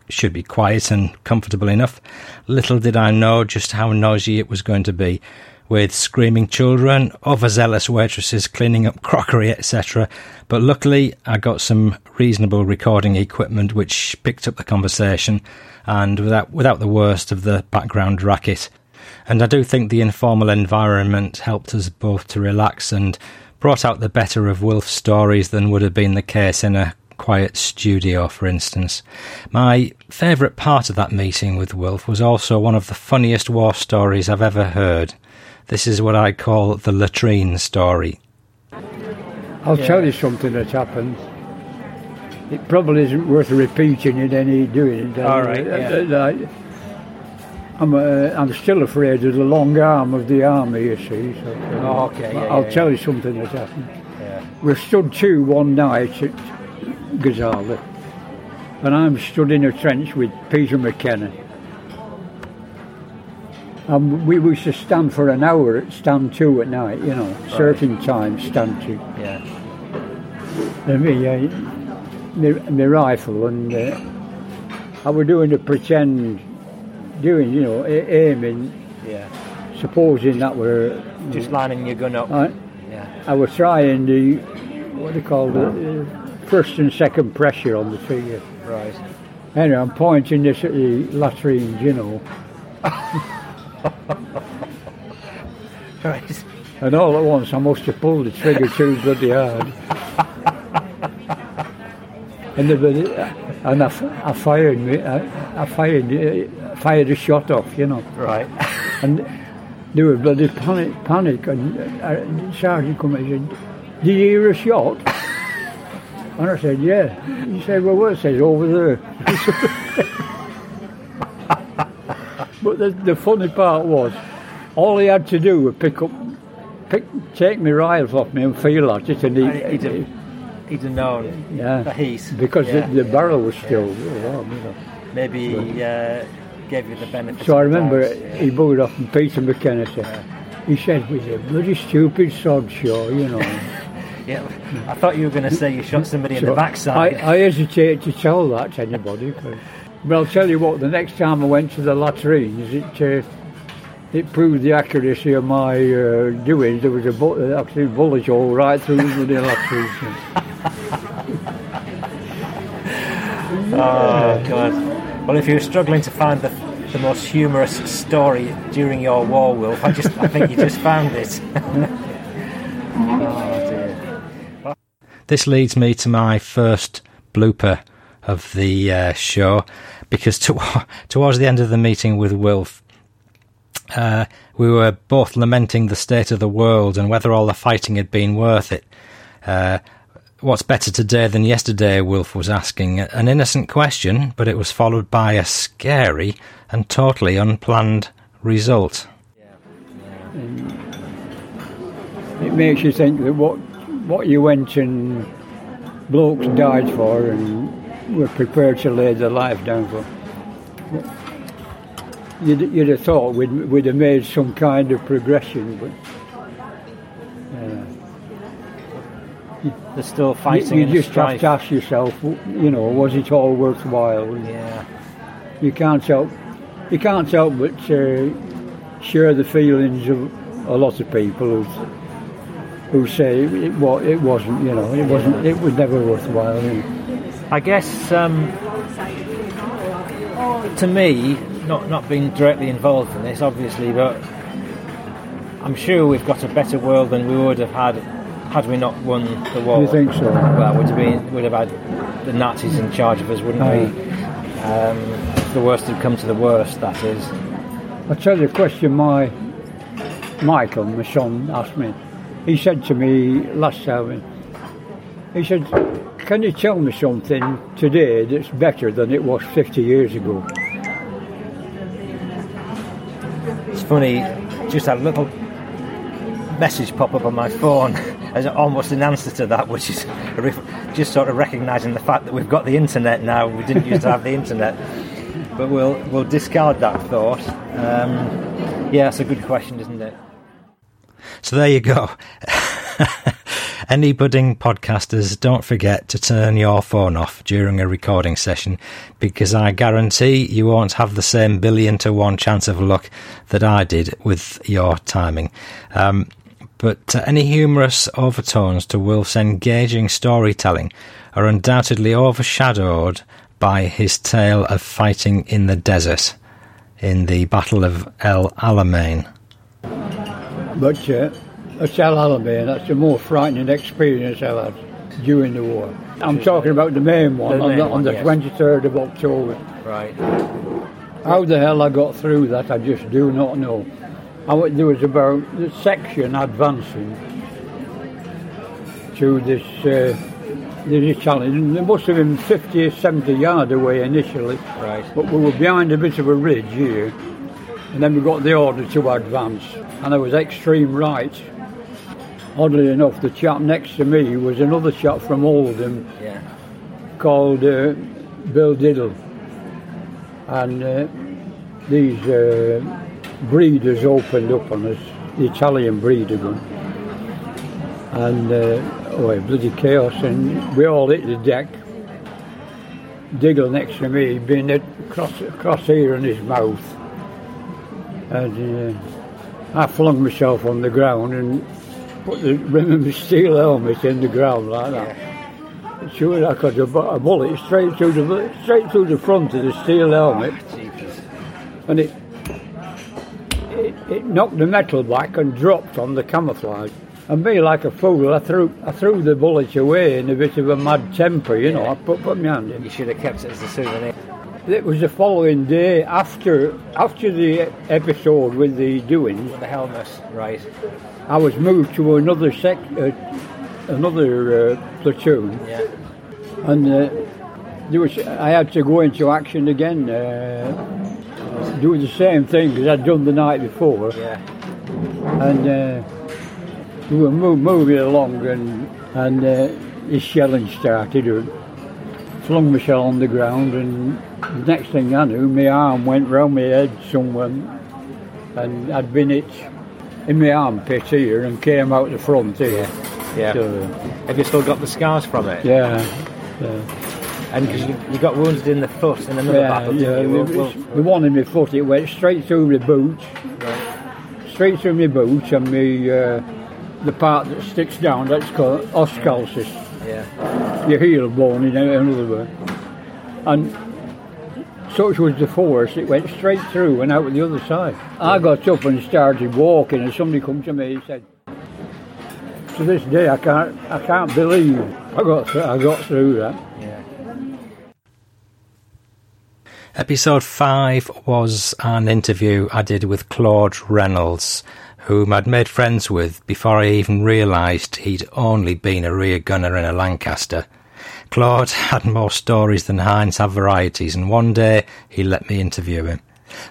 should be quiet and comfortable enough. Little did I know just how noisy it was going to be, with screaming children, overzealous waitresses cleaning up crockery, etc. But luckily, I got some reasonable recording equipment which picked up the conversation, and without without the worst of the background racket. And I do think the informal environment helped us both to relax and brought out the better of Wilf's stories than would have been the case in a quiet studio, for instance. My favourite part of that meeting with Wilf was also one of the funniest war stories I've ever heard. This is what I call the latrine story. I'll tell you something that happened. It probably isn't worth repeating it any doing it. All right, uh, yeah. Uh, I'm, uh, I'm still afraid of the long arm of the army, you see. So, uh, oh, okay. Yeah, I'll yeah, tell you something that happened. Yeah. We stood to one night at Gazala, and I'm stood in a trench with Peter McKenna. And we used to stand for an hour at stand to at night, you know, right. certain times stand to. Yeah. And me, uh, my, my rifle, and uh, I was doing the pretend doing, you know, aiming. Yeah. Supposing that were just lining your gun up. I, yeah. I was trying the what do you call it, uh, first and second pressure on the trigger. Right. Anyway, I'm pointing this at the latrines, you know. right. And all at once, I must have pulled the trigger too bloody hard. and the, and I, I fired me, I, I fired, uh, fired a shot off, you know. Right. [laughs] and they were bloody panic, panic, and uh, sergeant come and said, "Did you hear a shot?" And I said, "Yeah." He said, "Well, what?" it says over there. but the, the funny part was, all he had to do was pick up, pick, take my rifle off me and feel at it, and he, he'd, have, he'd have known Yeah. the heat. Because Yeah, the, the yeah, barrel was still warm, you know. Maybe he uh, gave you the benefit. So I remember yeah. he booed off and Peter McKenna said, he said, with a bloody stupid sod show, you know. Yeah, I thought you were going to say you shot somebody in the backside. I, I hesitate to tell that to anybody. 'cause- but I'll tell you what, the next time I went to the latrines, it uh, it proved the accuracy of my uh, doings. There was a bu- uh, actually bullet hole right through the bloody latrines. [laughs] oh God! Well, if you're struggling to find the the most humorous story during your war, Wilf, I just I think you just found it. [laughs] [laughs] This leads me to my first blooper of the uh, show because to, [laughs] towards the end of the meeting with Wilf, uh, we were both lamenting the state of the world and whether all the fighting had been worth it. Uh, what's better today than yesterday? Wilf was asking. An innocent question, but it was followed by a scary and totally unplanned result. it makes you think that what what you went and blokes died for and were prepared to lay their life down for. You'd, you'd have thought we'd, we'd have made some kind of progression, but There's still you, fighting you and just have to ask yourself, you know, was it all worthwhile? Yeah. You can't help, you can't help but uh, share the feelings of a lot of people who who say it, wa- it wasn't, you know, it wasn't, it was never worthwhile. You know. I guess um, to me, not not being directly involved in this, obviously, but I'm sure we've got a better world than we would have had had we not won the war. You think so? Well, would have been would have had the Nazis in charge of us, wouldn't we? Um, the worst had come to the worst, that is. I'll tell you a question my Michael, my son, asked me. He said to me last time, he said, Can you tell me something today that's better than it was 50 years ago? It's funny, just had a little message pop up on my phone [laughs] as almost an answer to that, which is just sort of recognising the fact that we've got the internet now. We didn't used to have the internet, but we'll we'll discard that thought. Um, yeah, it's a good question, isn't it? So there you go. [laughs] Any budding podcasters, don't forget to turn your phone off during a recording session because I guarantee you won't have the same billion to one chance of luck that I did with your timing. Um, but uh, any humorous overtones to Wilf's engaging storytelling are undoubtedly overshadowed by his tale of fighting in the desert in the Battle of El Alamein. But uh, that's El Alamein, that's the more frightening experience I've had during the war. I'm talking about the main one The on main the, on the yes. 23rd of October. Right. How the hell I got through that, I just do not know. I there was about the section advancing to this uh, this challenge. And There must have been 50 or 70 yards away initially, Right. but we were behind a bit of a ridge here, and then we got the order to advance, and I was extreme right. Oddly enough, the chap next to me was another chap from Oldham Yeah. called uh, Bill Diggle. And uh, these uh, Bredas opened up on us, the Italian Breda gun. And uh, oh, bloody chaos, and we all hit the deck. Diggle next to me, being across, across here in his mouth. And uh, I flung myself on the ground and put the rim of my steel helmet in the ground like that. Sure, I got a, a bullet straight through the straight through the front of the steel helmet, ah, and it, it it knocked the metal back and dropped on the camouflage. And me, like a fool, I threw I threw the bullet away in a bit of a mad temper, you know. I put put my hand in. You should have kept it as a souvenir. It was the following day after after the episode with the doings. The helmet, right. I was moved to another sec, uh, another uh, platoon. Yeah. and uh, there was I had to go into action again, uh, do the same thing as I'd done the night before, Yeah. and uh, we were move, moving along, and and uh, this shelling started, flung myself on the ground, and the next thing I knew, my arm went round my head somewhere, and I'd been hit in my armpit here and came out the front here. Yeah. So, Have you still got the scars from it? yeah. yeah. And because you, you got wounded in the foot in another Yeah, battle, yeah. you? the, Well, the one in my foot, it went straight through my boot, straight through my boot, and me uh, the part that sticks down. That's called os calcis. Yeah. Your heel bone, in another word. And such was the force, it went straight through and out with the other side. I got up and started walking, and somebody come to me and said, "To this day, I can't, I can't believe I got, th- I got through that." Episode 5 was an interview I did with Claude Reynolds, whom I'd made friends with before I even realised he'd only been a rear gunner in a Lancaster. Claude had more stories than Heinz have varieties, and one day he let me interview him.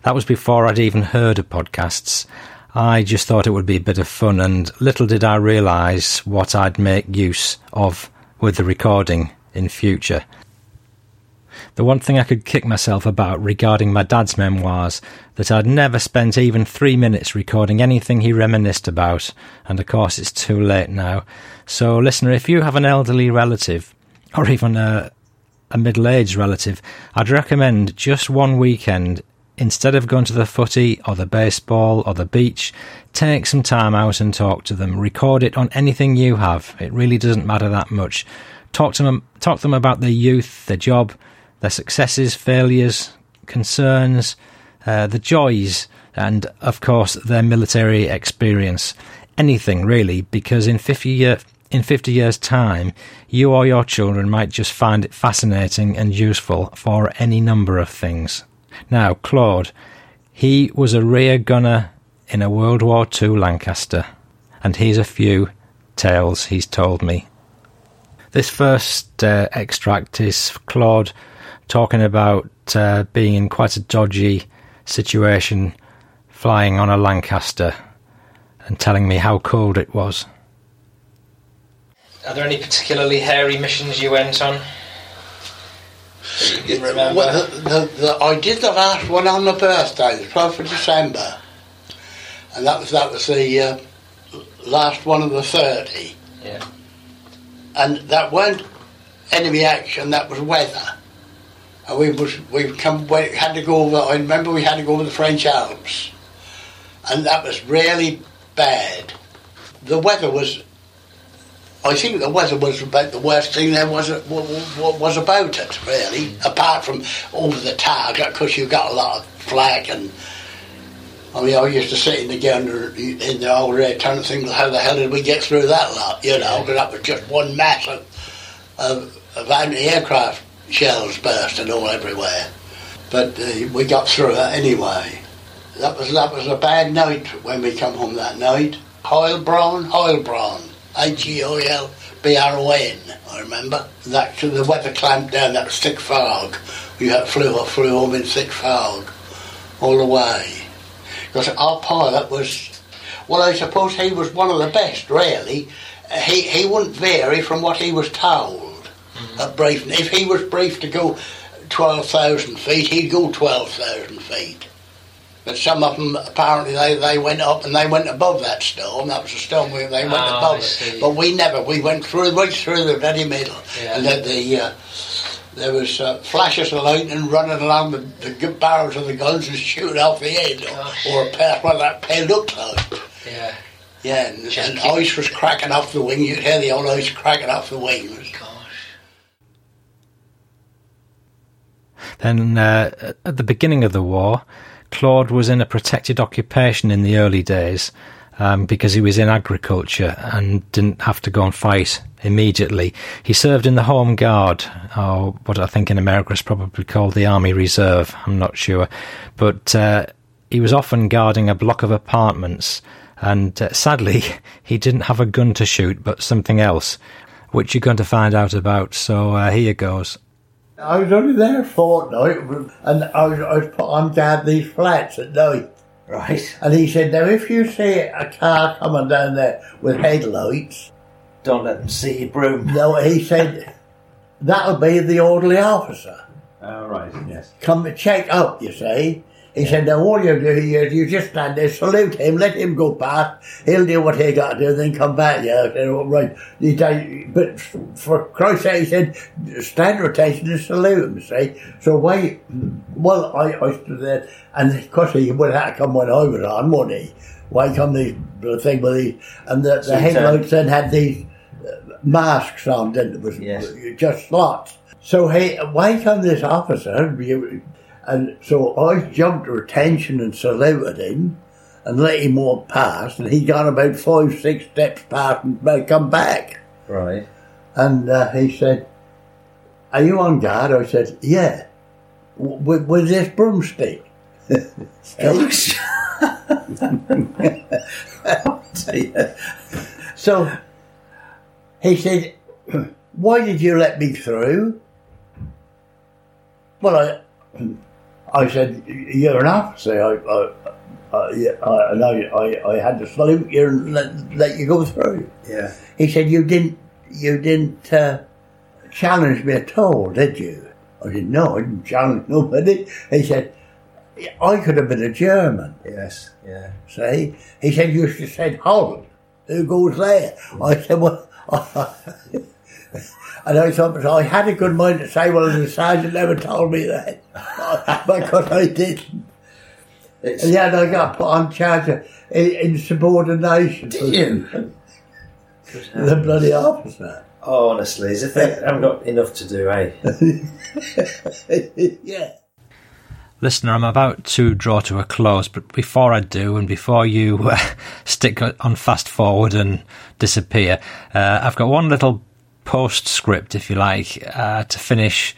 That was before I'd even heard of podcasts. I just thought it would be a bit of fun, and little did I realise what I'd make use of with the recording in future. The one thing I could kick myself about regarding my dad's memoirs that I'd never spent even three minutes recording anything he reminisced about, and of course it's too late now. So, listener, if you have an elderly relative, or even a, a middle-aged relative, I'd recommend just one weekend instead of going to the footy or the baseball or the beach, take some time out and talk to them. Record it on anything you have. It really doesn't matter that much. Talk to them. Talk to them about their youth, their job, their successes, failures, concerns, uh, the joys, and of course their military experience. Anything really, because in fifty year in fifty years' time, you or your children might just find it fascinating and useful for any number of things. Now, Claude, he was a rear gunner in a World War II Lancaster, and here's a few tales he's told me. This first uh, extract is Claude talking about uh, being in quite a dodgy situation flying on a Lancaster and telling me how cold it was. Are there any particularly hairy missions you went on? You remember? Well, the, the, the, I did the last one on my birthday, the 12th of December, and that was that was the uh, last one of the 30, Yeah. and that weren't enemy action, that was weather. And we was we come we had to go over. I remember we had to go over the French Alps, and that was really bad. The weather was. I think the weather was about the worst thing there was was, was about it really. Apart from over the target, because you got a lot of flak and. I mean, I used to sit in the gander in the old red trying to think, how the hell did we get through that lot? You know, because that was just one mass of, of, of anti-aircraft shells bursting all everywhere. But uh, we got through it anyway. That was that was a bad night when we come home that night. Heilbronn, Heilbronn, H-E-I-L-B-R-O-N, I remember. That the weather clamped down, that was thick fog. We had flew, flew home in thick fog all the way. Because our pilot was, well, I suppose he was one of the best, really. He, he wouldn't vary from what he was told at briefing. If he was briefed to go 12,000 feet, he'd go 12,000 feet. But some of them, apparently, they, they went up and they went above that storm. That was a storm where they went Ah, above it. But we never. We went through, right through the very middle. Yeah. And then the, uh, there was uh, flashes of lightning running along the, the barrels of the guns and shooting off the end, or, or past what that pale looked like. Yeah. Yeah, and, and ice was cracking off the wing. You'd hear the old ice cracking off the wings. Gosh. Then, uh, at the beginning of the war, Claude was in a protected occupation in the early days um, because he was in agriculture and didn't have to go and fight immediately. He served in the Home Guard, or what I think in America is probably called the Army Reserve. I'm not sure. But uh, he was often guarding a block of apartments, and uh, sadly, [laughs] he didn't have a gun to shoot, but something else, which you're going to find out about. So uh, here goes. I was only there a fortnight, and I was, I was put on down these flats at night. Right. And he said, now if you see a car coming down there with headlights, Don't let them see your broom. No, he said, that'll be the orderly officer. Oh, right, yes. Come to check up, you see. He said, now all you do is you just stand there, salute him, let him go past, he'll do what he got to do, then come back. Yeah, I said, all right. He said, but for Christ's sake, he said, stand your attention and salute him, see. So why, well, I, I stood there, and of course he would have to come when I was on, wouldn't he? Why come these the thing with these, and the, the headlights then had these uh, masks on, didn't it? Was Yes. just slots. So he, why come this officer? you- And so I jumped to attention and saluted him and let him walk past. And he got about five, six steps past and come back. Right. And uh, he said, Are you on guard? I said, Yeah. With, with this broomstick. [laughs] [laughs] so he said, Why did you let me through? Well, I, I said, You're an officer. I, I, I, I, and I, I, I had to salute you and let, let you go through. Yeah. He said, "You didn't, you didn't uh, challenge me at all, did you?" I said, "No, I didn't challenge nobody." He said, "I could have been a German." Yes. Yeah. See? He said, "You should have said Holland. Who goes there?" I said, "Well." [laughs] And I thought, I had a good mind to say, well, the sergeant never told me that. [laughs] because I didn't. It's, And yet I got put on charge of in- insubordination. Did you? [laughs] The bloody officer. Oh, honestly, as if they haven't got enough to do, eh? [laughs] yeah. Listener, I'm about to draw to a close, but before I do, and before you uh, stick on fast forward and disappear, uh, I've got one little postscript, if you like, uh, to finish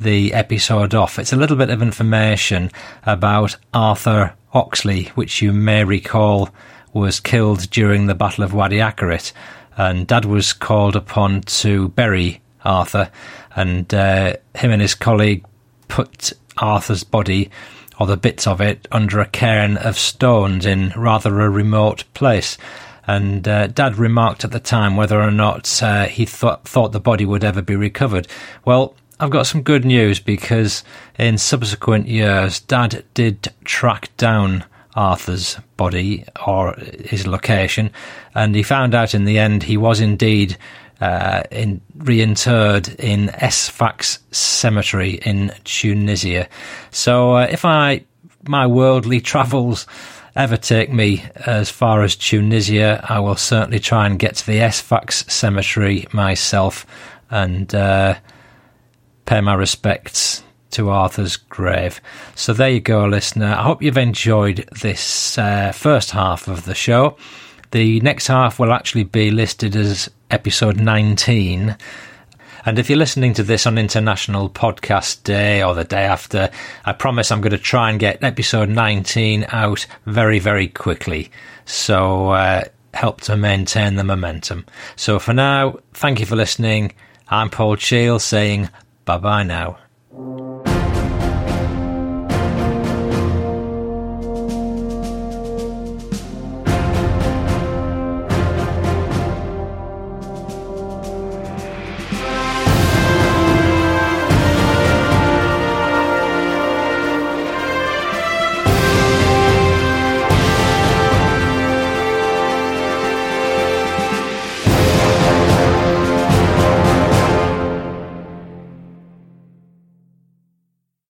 the episode off. It's a little bit of information about Arthur Oxley, which you may recall was killed during the Battle of Wadi Akarit, and Dad was called upon to bury Arthur, and uh, him and his colleague put Arthur's body, or the bits of it, under a cairn of stones in rather a remote place. And uh, Dad remarked at the time whether or not uh, he thought thought the body would ever be recovered. Well, I've got some good news because in subsequent years, Dad did track down Arthur's body or his location, and he found out in the end he was indeed uh, in, reinterred in Sfax Cemetery in Tunisia. So uh, if I my worldly travels ever take me as far as Tunisia, I will certainly try and get to the Sfax Cemetery myself and uh, pay my respects to Arthur's grave. So there you go, listener. I hope you've enjoyed this uh, first half of the show. The next half will actually be listed as episode 19. And if you're listening to this on International Podcast Day or the day after, I promise I'm going to try and get episode 19 out very, very quickly. So uh, help to maintain the momentum. So for now, thank you for listening. I'm Paul Cheall saying bye bye now.